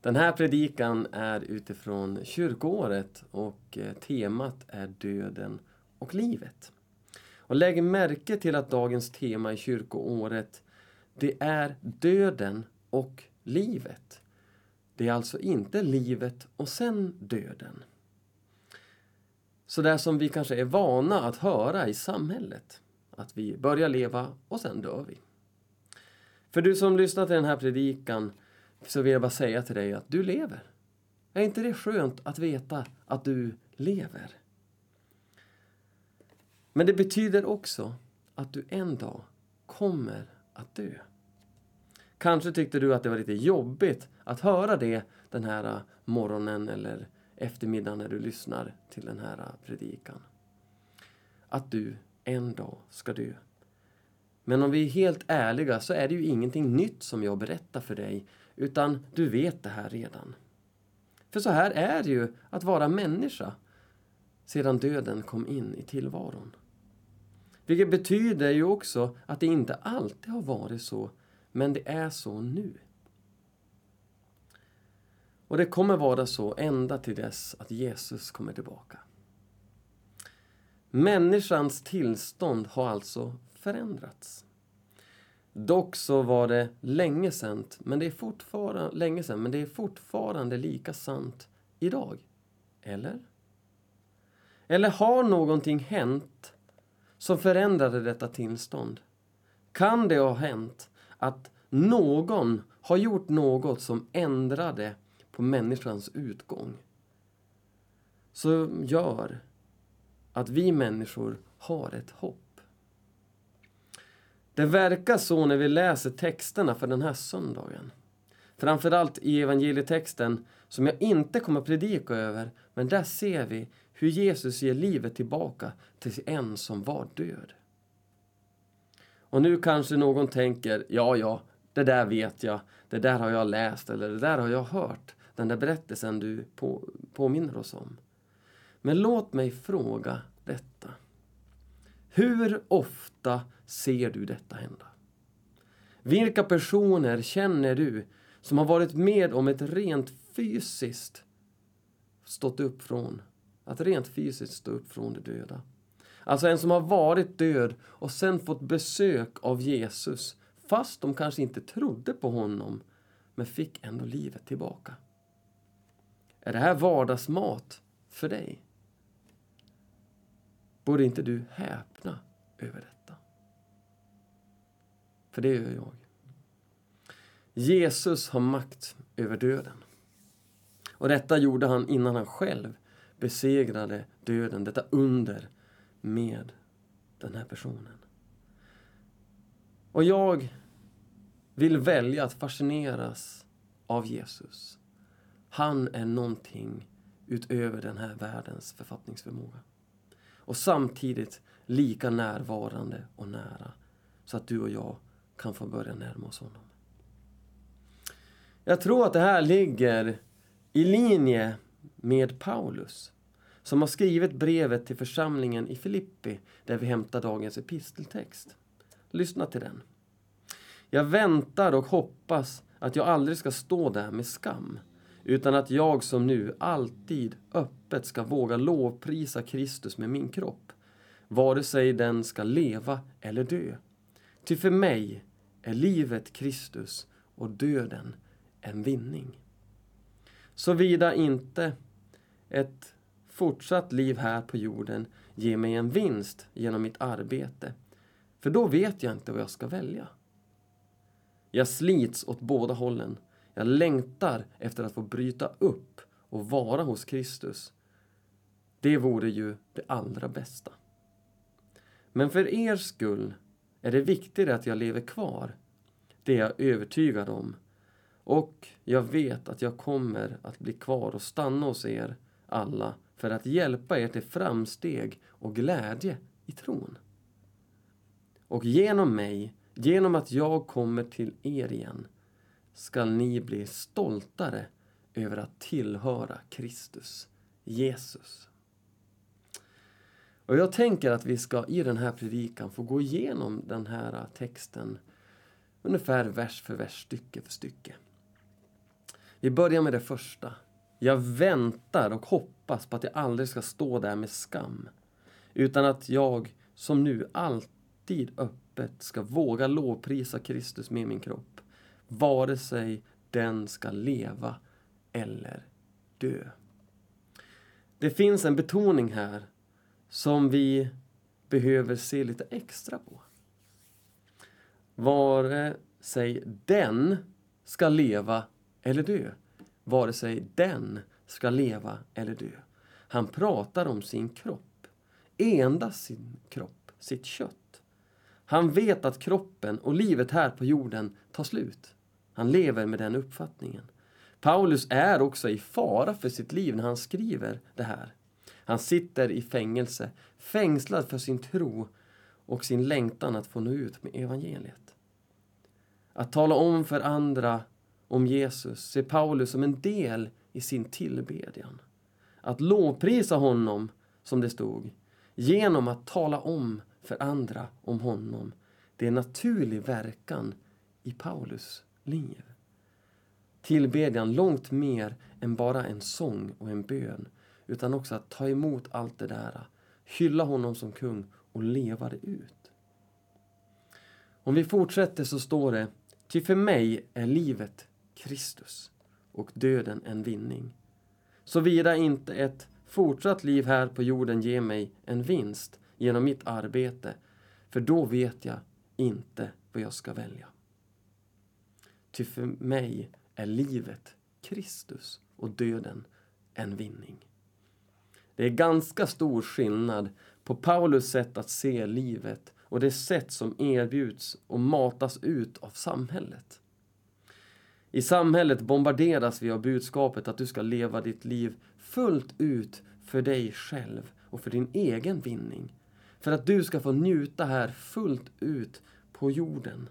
Den här predikan är utifrån kyrkoåret och eh, temat är döden och livet. Och lägg märke till att dagens tema i kyrkoåret det är döden och livet. Det är alltså inte livet och sen döden. Så där som vi kanske är vana att höra i samhället. Att vi börjar leva och sen dör vi. För du som lyssnar till den här predikan så vill jag bara säga till dig att du lever. Är inte det skönt att veta att du lever? Men det betyder också att du en dag kommer att dö. Kanske tyckte du att det var lite jobbigt att höra det den här äh, morgonen eller eftermiddagen när du lyssnar till den här äh, predikan. Att du en dag ska dö. Men om vi är helt ärliga så är det ju ingenting nytt som jag berättar för dig, utan du vet det här redan. För så här är det ju att vara människa sedan döden kom in i tillvaron. Vilket betyder ju också att det inte alltid har varit så, men det är så nu. Och det kommer vara så ända till dess att Jesus kommer tillbaka. Människans tillstånd har alltså förändrats. Dock så var det länge sent, men det är fortfarande, länge sedan, men det är fortfarande lika sant idag. Eller? Eller har någonting hänt som förändrade detta tillstånd? Kan det ha hänt att någon har gjort något som ändrade på människans utgång? Som gör att vi människor har ett hopp. Det verkar så när vi läser texterna för den här söndagen. Framförallt i evangelietexten, som jag inte kommer att predika över, men där ser vi hur Jesus ger livet tillbaka till en som var död. Och nu kanske någon tänker, ja, ja, det där vet jag, det där har jag läst eller det där har jag hört, den där berättelsen du på, påminner oss om. Men låt mig fråga detta. Hur ofta ser du detta hända? Vilka personer känner du som har varit med om ett rent fysiskt stått upp från, att rent fysiskt stå upp från de döda? Alltså en som har varit död och sen fått besök av Jesus fast de kanske inte trodde på honom men fick ändå livet tillbaka. Är det här vardagsmat för dig? Borde inte du häpna över detta? För det gör jag. Jesus har makt över döden. Och detta gjorde han innan han själv besegrade döden, detta under med den här personen. Och jag vill välja att fascineras av Jesus. Han är någonting utöver den här världens författningsförmåga och samtidigt lika närvarande och nära så att du och jag kan få börja närma oss honom. Jag tror att det här ligger i linje med Paulus som har skrivit brevet till församlingen i Filippi där vi hämtar dagens episteltext. Lyssna till den. Jag väntar och hoppas att jag aldrig ska stå där med skam utan att jag som nu alltid öppet ska våga lovprisa Kristus med min kropp, vare sig den ska leva eller dö. Ty för mig är livet Kristus och döden en vinning. Såvida inte ett fortsatt liv här på jorden ger mig en vinst genom mitt arbete, för då vet jag inte vad jag ska välja. Jag slits åt båda hållen jag längtar efter att få bryta upp och vara hos Kristus. Det vore ju det allra bästa. Men för er skull är det viktigare att jag lever kvar. Det är jag övertygad om. Och jag vet att jag kommer att bli kvar och stanna hos er alla för att hjälpa er till framsteg och glädje i tron. Och genom mig, genom att jag kommer till er igen, skall ni bli stoltare över att tillhöra Kristus, Jesus. Och jag tänker att vi ska i den här predikan få gå igenom den här texten ungefär vers för vers, stycke för stycke. Vi börjar med det första. Jag väntar och hoppas på att jag aldrig ska stå där med skam. Utan att jag, som nu, alltid öppet ska våga lovprisa Kristus med min kropp. Vare sig den ska leva eller dö. Det finns en betoning här som vi behöver se lite extra på. Vare sig den ska leva eller dö. Vare sig den ska leva eller dö. Han pratar om sin kropp. Endast sin kropp, sitt kött. Han vet att kroppen och livet här på jorden tar slut. Han lever med den uppfattningen. Paulus är också i fara för sitt liv när han skriver det här. Han sitter i fängelse, fängslad för sin tro och sin längtan att få nå ut med evangeliet. Att tala om för andra om Jesus ser Paulus som en del i sin tillbedjan. Att lovprisa honom, som det stod, genom att tala om för andra om honom. Det är en naturlig verkan i Paulus liv. Tillbedjan långt mer än bara en sång och en bön utan också att ta emot allt det där, hylla honom som kung och leva det ut. Om vi fortsätter så står det Ty för mig är livet Kristus och döden en vinning. Såvida inte ett fortsatt liv här på jorden ger mig en vinst genom mitt arbete, för då vet jag inte vad jag ska välja. Ty för mig är livet Kristus och döden en vinning. Det är ganska stor skillnad på Paulus sätt att se livet och det sätt som erbjuds och matas ut av samhället. I samhället bombarderas vi av budskapet att du ska leva ditt liv fullt ut för dig själv och för din egen vinning. För att du ska få njuta här fullt ut på jorden.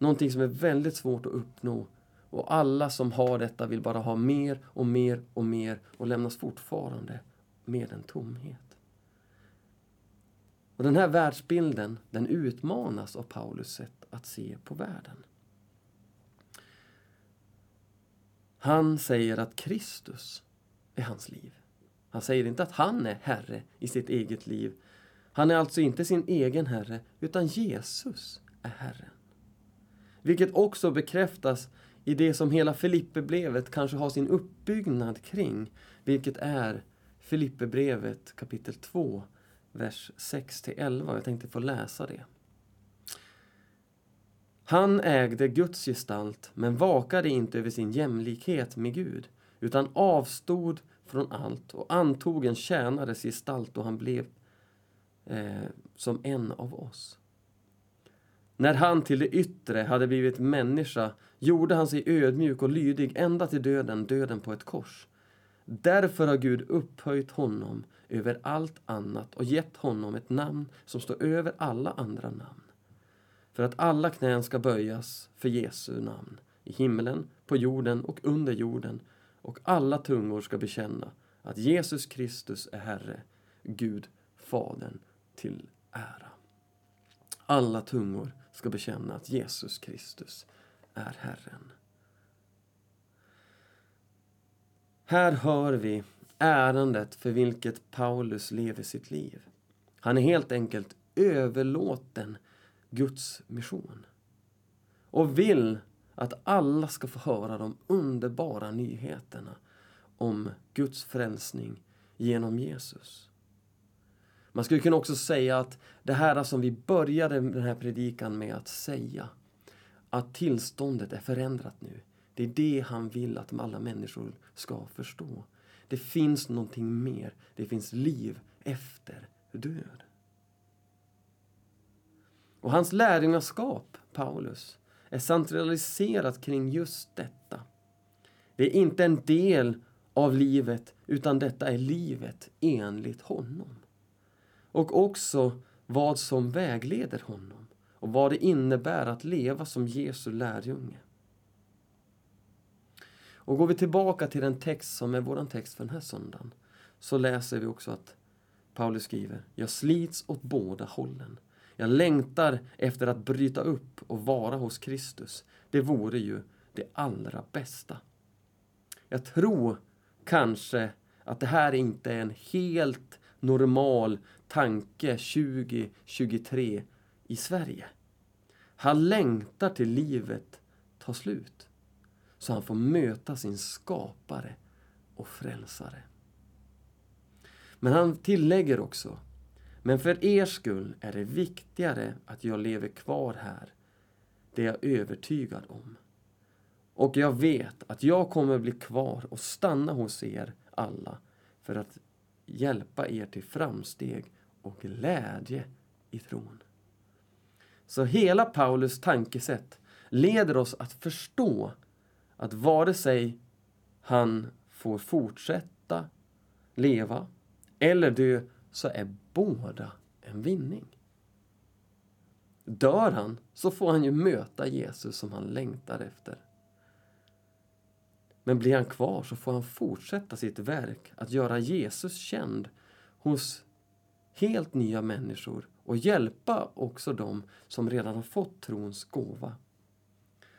Någonting som är väldigt svårt att uppnå och alla som har detta vill bara ha mer och mer och mer och lämnas fortfarande med en tomhet. Och Den här världsbilden den utmanas av Paulus sätt att se på världen. Han säger att Kristus är hans liv. Han säger inte att han är Herre i sitt eget liv. Han är alltså inte sin egen Herre, utan Jesus är Herren. Vilket också bekräftas i det som hela Filipperbrevet kanske har sin uppbyggnad kring, vilket är Filipperbrevet kapitel 2, vers 6-11. Jag tänkte få läsa det. Han ägde Guds gestalt, men vakade inte över sin jämlikhet med Gud, utan avstod från allt och antog en tjänares gestalt och han blev eh, som en av oss. När han till det yttre hade blivit människa gjorde han sig ödmjuk och lydig ända till döden, döden på ett kors. Därför har Gud upphöjt honom över allt annat och gett honom ett namn som står över alla andra namn. För att alla knän ska böjas för Jesu namn i himlen, på jorden och under jorden och alla tungor ska bekänna att Jesus Kristus är Herre, Gud, Fadern till ära. Alla tungor ska bekänna att Jesus Kristus är Herren. Här hör vi ärendet för vilket Paulus lever sitt liv. Han är helt enkelt överlåten Guds mission och vill att alla ska få höra de underbara nyheterna om Guds frälsning genom Jesus. Man skulle kunna också säga att det här som vi började den här predikan med att säga, att tillståndet är förändrat nu. Det är det han vill att alla människor ska förstå. Det finns någonting mer. Det finns liv efter död. Och hans lärjungaskap, Paulus, är centraliserat kring just detta. Det är inte en del av livet, utan detta är livet enligt honom. Och också vad som vägleder honom och vad det innebär att leva som Jesu lärjunge. Och går vi tillbaka till den text som är vår text för den här söndagen så läser vi också att Paulus skriver Jag slits åt båda hållen. Jag längtar efter att bryta upp och vara hos Kristus. Det vore ju det allra bästa. Jag tror kanske att det här inte är en helt normal tanke 2023 i Sverige. Han längtar till livet tar slut så han får möta sin skapare och frälsare. Men han tillägger också men för er skull är det viktigare att jag lever kvar här. Det är jag övertygad om. Och jag vet att jag kommer bli kvar och stanna hos er alla för att hjälpa er till framsteg och glädje i tron. Så hela Paulus tankesätt leder oss att förstå att vare sig han får fortsätta leva eller dö så är båda en vinning. Dör han så får han ju möta Jesus som han längtar efter. Men blir han kvar så får han fortsätta sitt verk att göra Jesus känd hos helt nya människor och hjälpa också dem som redan har fått trons gåva.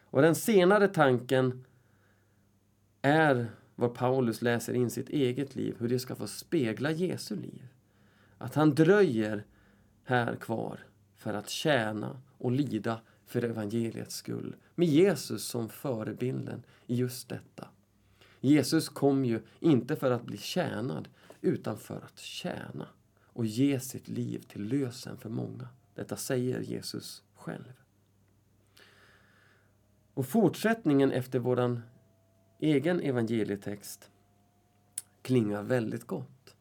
Och den senare tanken är vad Paulus läser in sitt eget liv, hur det ska få spegla Jesu liv. Att han dröjer här kvar för att tjäna och lida för evangeliets skull. Med Jesus som förebilden i just detta. Jesus kom ju inte för att bli tjänad utan för att tjäna och ge sitt liv till lösen för många. Detta säger Jesus själv. Och fortsättningen efter vår egen evangelietext klingar väldigt gott.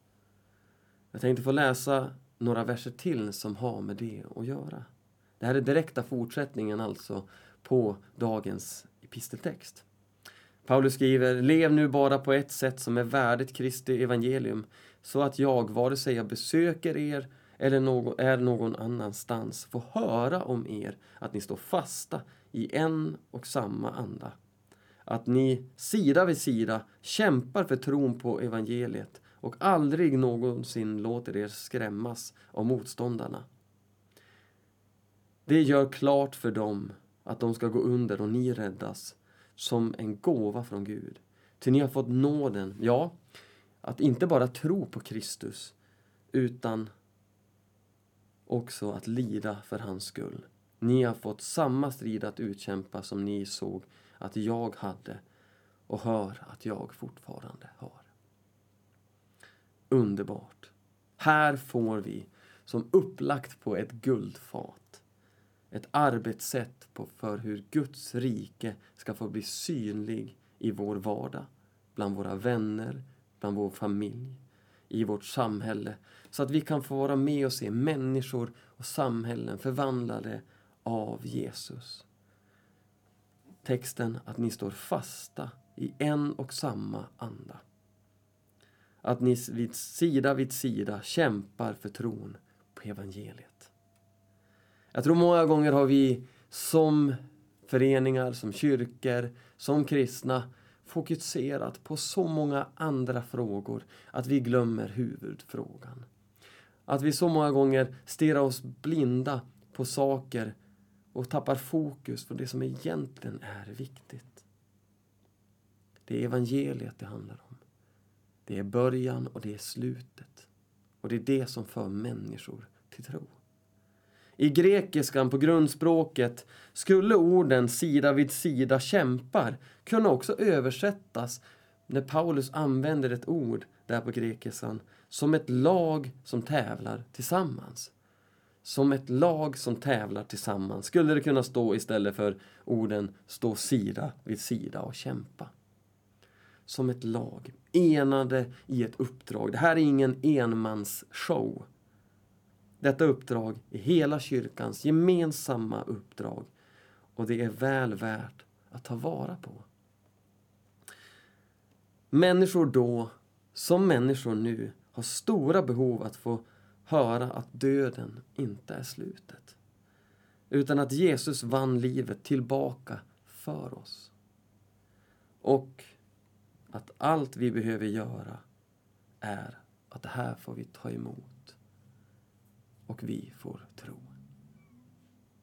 Jag tänkte få läsa några verser till som har med det att göra. Det här är direkta fortsättningen alltså på dagens episteltext. Paulus skriver, lev nu bara på ett sätt som är värdigt Kristi evangelium, så att jag, vare sig jag besöker er eller någon, är någon annanstans, får höra om er, att ni står fasta i en och samma anda. Att ni sida vid sida kämpar för tron på evangeliet och aldrig någonsin låter er skrämmas av motståndarna. Det gör klart för dem att de ska gå under och ni räddas som en gåva från Gud. Till ni har fått nåden, ja, att inte bara tro på Kristus utan också att lida för hans skull. Ni har fått samma strid att utkämpa som ni såg att jag hade och hör att jag fortfarande har. Underbart! Här får vi, som upplagt på ett guldfat, ett arbetssätt på för hur Guds rike ska få bli synlig i vår vardag, bland våra vänner, bland vår familj, i vårt samhälle, så att vi kan få vara med och se människor och samhällen förvandlade av Jesus. Texten att ni står fasta i en och samma anda. Att ni vid sida vid sida kämpar för tron på evangeliet. Jag tror många gånger har vi som föreningar, som kyrkor, som kristna fokuserat på så många andra frågor att vi glömmer huvudfrågan. Att vi så många gånger stirrar oss blinda på saker och tappar fokus på det som egentligen är viktigt. Det är evangeliet det handlar om. Det är början och det är slutet. Och det är det som för människor till tro. I grekiskan på grundspråket skulle orden sida vid sida kämpar kunna också översättas när Paulus använder ett ord där på grekiskan som ett lag som tävlar tillsammans. Som ett lag som tävlar tillsammans skulle det kunna stå istället för orden stå sida vid sida och kämpa. Som ett lag, enade i ett uppdrag. Det här är ingen enmansshow. Detta uppdrag är hela kyrkans gemensamma uppdrag och det är väl värt att ta vara på. Människor då, som människor nu, har stora behov att få höra att döden inte är slutet. Utan att Jesus vann livet tillbaka för oss. Och att allt vi behöver göra är att det här får vi ta emot och vi får tro.